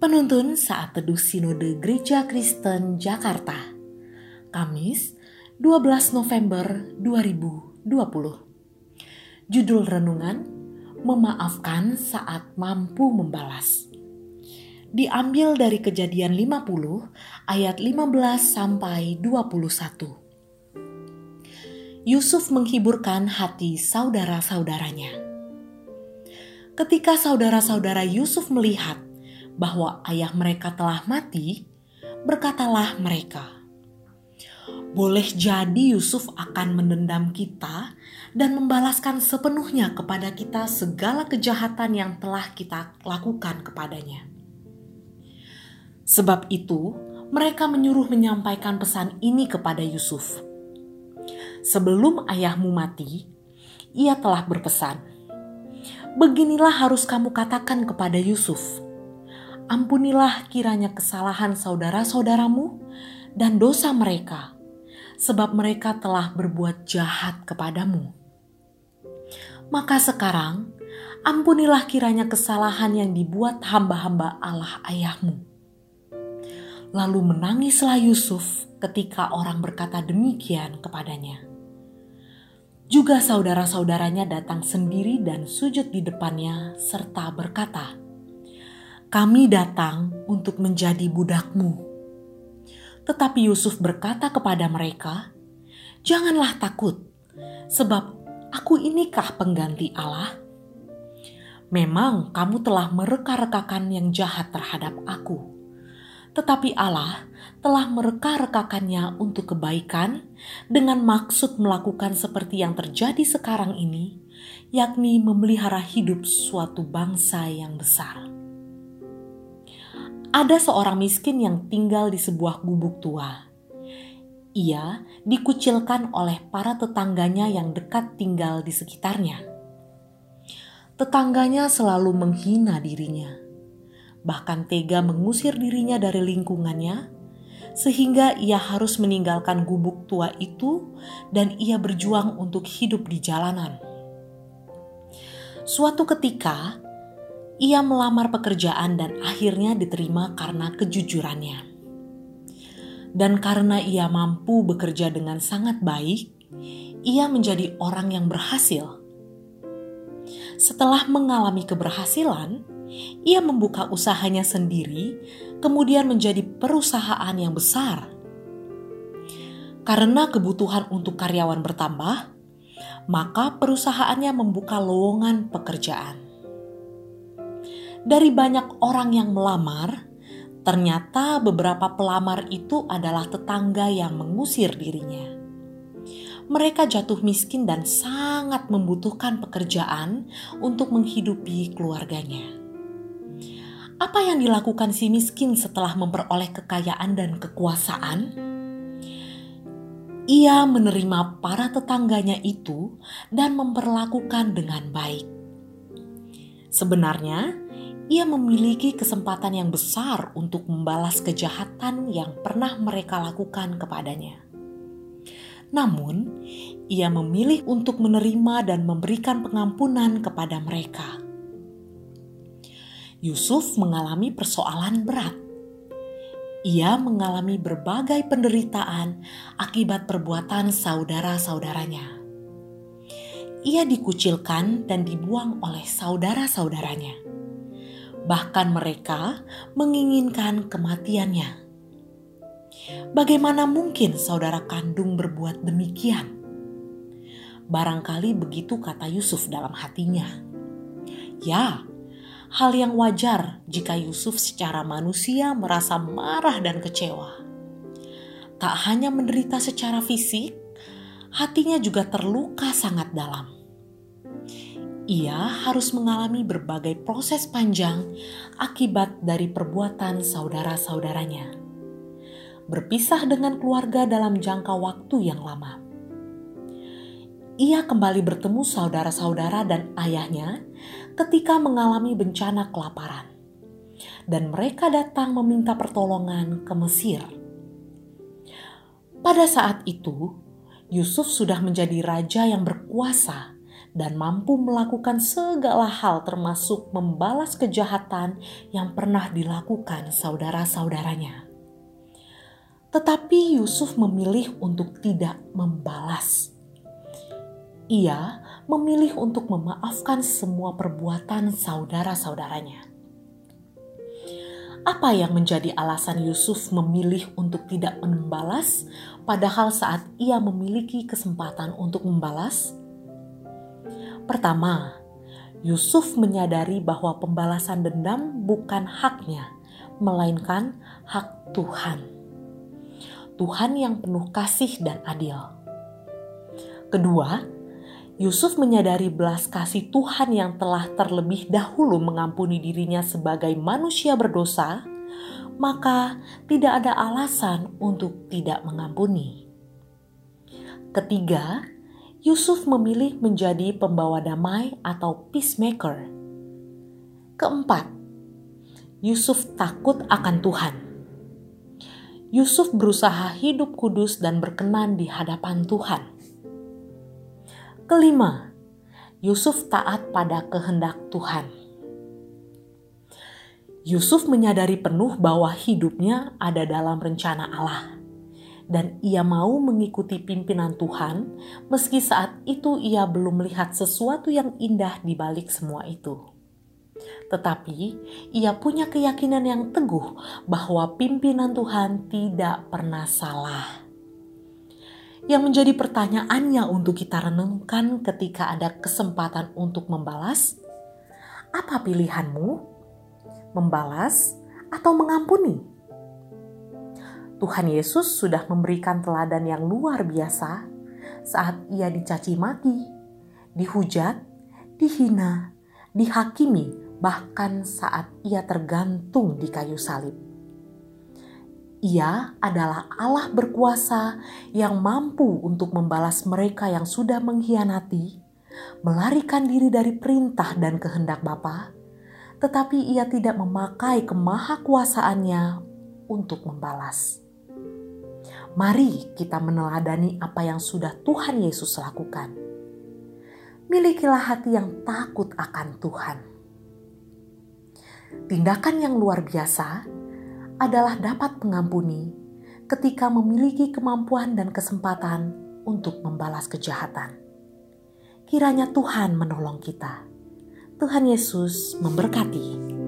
Penuntun saat teduh Sinode Gereja Kristen Jakarta. Kamis, 12 November 2020. Judul renungan: Memaafkan saat mampu membalas. Diambil dari Kejadian 50 ayat 15 sampai 21. Yusuf menghiburkan hati saudara-saudaranya. Ketika saudara-saudara Yusuf melihat bahwa ayah mereka telah mati, berkatalah mereka, "Boleh jadi Yusuf akan menendam kita dan membalaskan sepenuhnya kepada kita segala kejahatan yang telah kita lakukan kepadanya." Sebab itu, mereka menyuruh menyampaikan pesan ini kepada Yusuf sebelum ayahmu mati, ia telah berpesan, "Beginilah harus kamu katakan kepada Yusuf: Ampunilah kiranya kesalahan saudara-saudaramu dan dosa mereka, sebab mereka telah berbuat jahat kepadamu. Maka sekarang, ampunilah kiranya kesalahan yang dibuat hamba-hamba Allah ayahmu." Lalu menangislah Yusuf ketika orang berkata demikian kepadanya. Juga saudara-saudaranya datang sendiri dan sujud di depannya serta berkata, "Kami datang untuk menjadi budakmu." Tetapi Yusuf berkata kepada mereka, "Janganlah takut, sebab aku inikah pengganti Allah? Memang kamu telah mereka-rekakan yang jahat terhadap aku." tetapi Allah telah mereka-rekakannya untuk kebaikan dengan maksud melakukan seperti yang terjadi sekarang ini, yakni memelihara hidup suatu bangsa yang besar. Ada seorang miskin yang tinggal di sebuah gubuk tua. Ia dikucilkan oleh para tetangganya yang dekat tinggal di sekitarnya. Tetangganya selalu menghina dirinya bahkan tega mengusir dirinya dari lingkungannya, sehingga ia harus meninggalkan gubuk tua itu dan ia berjuang untuk hidup di jalanan. Suatu ketika, ia melamar pekerjaan dan akhirnya diterima karena kejujurannya. Dan karena ia mampu bekerja dengan sangat baik, ia menjadi orang yang berhasil. Setelah mengalami keberhasilan, ia membuka usahanya sendiri, kemudian menjadi perusahaan yang besar. Karena kebutuhan untuk karyawan bertambah, maka perusahaannya membuka lowongan pekerjaan. Dari banyak orang yang melamar, ternyata beberapa pelamar itu adalah tetangga yang mengusir dirinya mereka jatuh miskin dan sangat membutuhkan pekerjaan untuk menghidupi keluarganya. Apa yang dilakukan si miskin setelah memperoleh kekayaan dan kekuasaan? Ia menerima para tetangganya itu dan memperlakukan dengan baik. Sebenarnya, ia memiliki kesempatan yang besar untuk membalas kejahatan yang pernah mereka lakukan kepadanya. Namun, ia memilih untuk menerima dan memberikan pengampunan kepada mereka Yusuf mengalami persoalan berat. Ia mengalami berbagai penderitaan akibat perbuatan saudara-saudaranya. Ia dikucilkan dan dibuang oleh saudara-saudaranya. Bahkan mereka menginginkan kematiannya. Bagaimana mungkin saudara kandung berbuat demikian? Barangkali begitu kata Yusuf dalam hatinya. Ya, hal yang wajar jika Yusuf secara manusia merasa marah dan kecewa. Tak hanya menderita secara fisik, hatinya juga terluka sangat dalam. Ia harus mengalami berbagai proses panjang akibat dari perbuatan saudara-saudaranya. Berpisah dengan keluarga dalam jangka waktu yang lama ia kembali bertemu saudara-saudara dan ayahnya ketika mengalami bencana kelaparan. Dan mereka datang meminta pertolongan ke Mesir. Pada saat itu, Yusuf sudah menjadi raja yang berkuasa dan mampu melakukan segala hal termasuk membalas kejahatan yang pernah dilakukan saudara-saudaranya. Tetapi Yusuf memilih untuk tidak membalas. Ia memilih untuk memaafkan semua perbuatan saudara-saudaranya. Apa yang menjadi alasan Yusuf memilih untuk tidak membalas, padahal saat ia memiliki kesempatan untuk membalas? Pertama, Yusuf menyadari bahwa pembalasan dendam bukan haknya, melainkan hak Tuhan. Tuhan yang penuh kasih dan adil. Kedua, Yusuf menyadari belas kasih Tuhan yang telah terlebih dahulu mengampuni dirinya sebagai manusia berdosa, maka tidak ada alasan untuk tidak mengampuni. Ketiga, Yusuf memilih menjadi pembawa damai atau peacemaker. Keempat, Yusuf takut akan Tuhan. Yusuf berusaha hidup kudus dan berkenan di hadapan Tuhan. Kelima, Yusuf taat pada kehendak Tuhan. Yusuf menyadari penuh bahwa hidupnya ada dalam rencana Allah, dan ia mau mengikuti pimpinan Tuhan, meski saat itu ia belum melihat sesuatu yang indah di balik semua itu. Tetapi ia punya keyakinan yang teguh bahwa pimpinan Tuhan tidak pernah salah yang menjadi pertanyaannya untuk kita renungkan ketika ada kesempatan untuk membalas? Apa pilihanmu? Membalas atau mengampuni? Tuhan Yesus sudah memberikan teladan yang luar biasa saat ia dicaci maki, dihujat, dihina, dihakimi, bahkan saat ia tergantung di kayu salib. Ia adalah Allah berkuasa yang mampu untuk membalas mereka yang sudah mengkhianati, melarikan diri dari perintah dan kehendak Bapa, tetapi ia tidak memakai kemahakuasaannya untuk membalas. Mari kita meneladani apa yang sudah Tuhan Yesus lakukan. Milikilah hati yang takut akan Tuhan. Tindakan yang luar biasa adalah dapat mengampuni ketika memiliki kemampuan dan kesempatan untuk membalas kejahatan. Kiranya Tuhan menolong kita. Tuhan Yesus memberkati.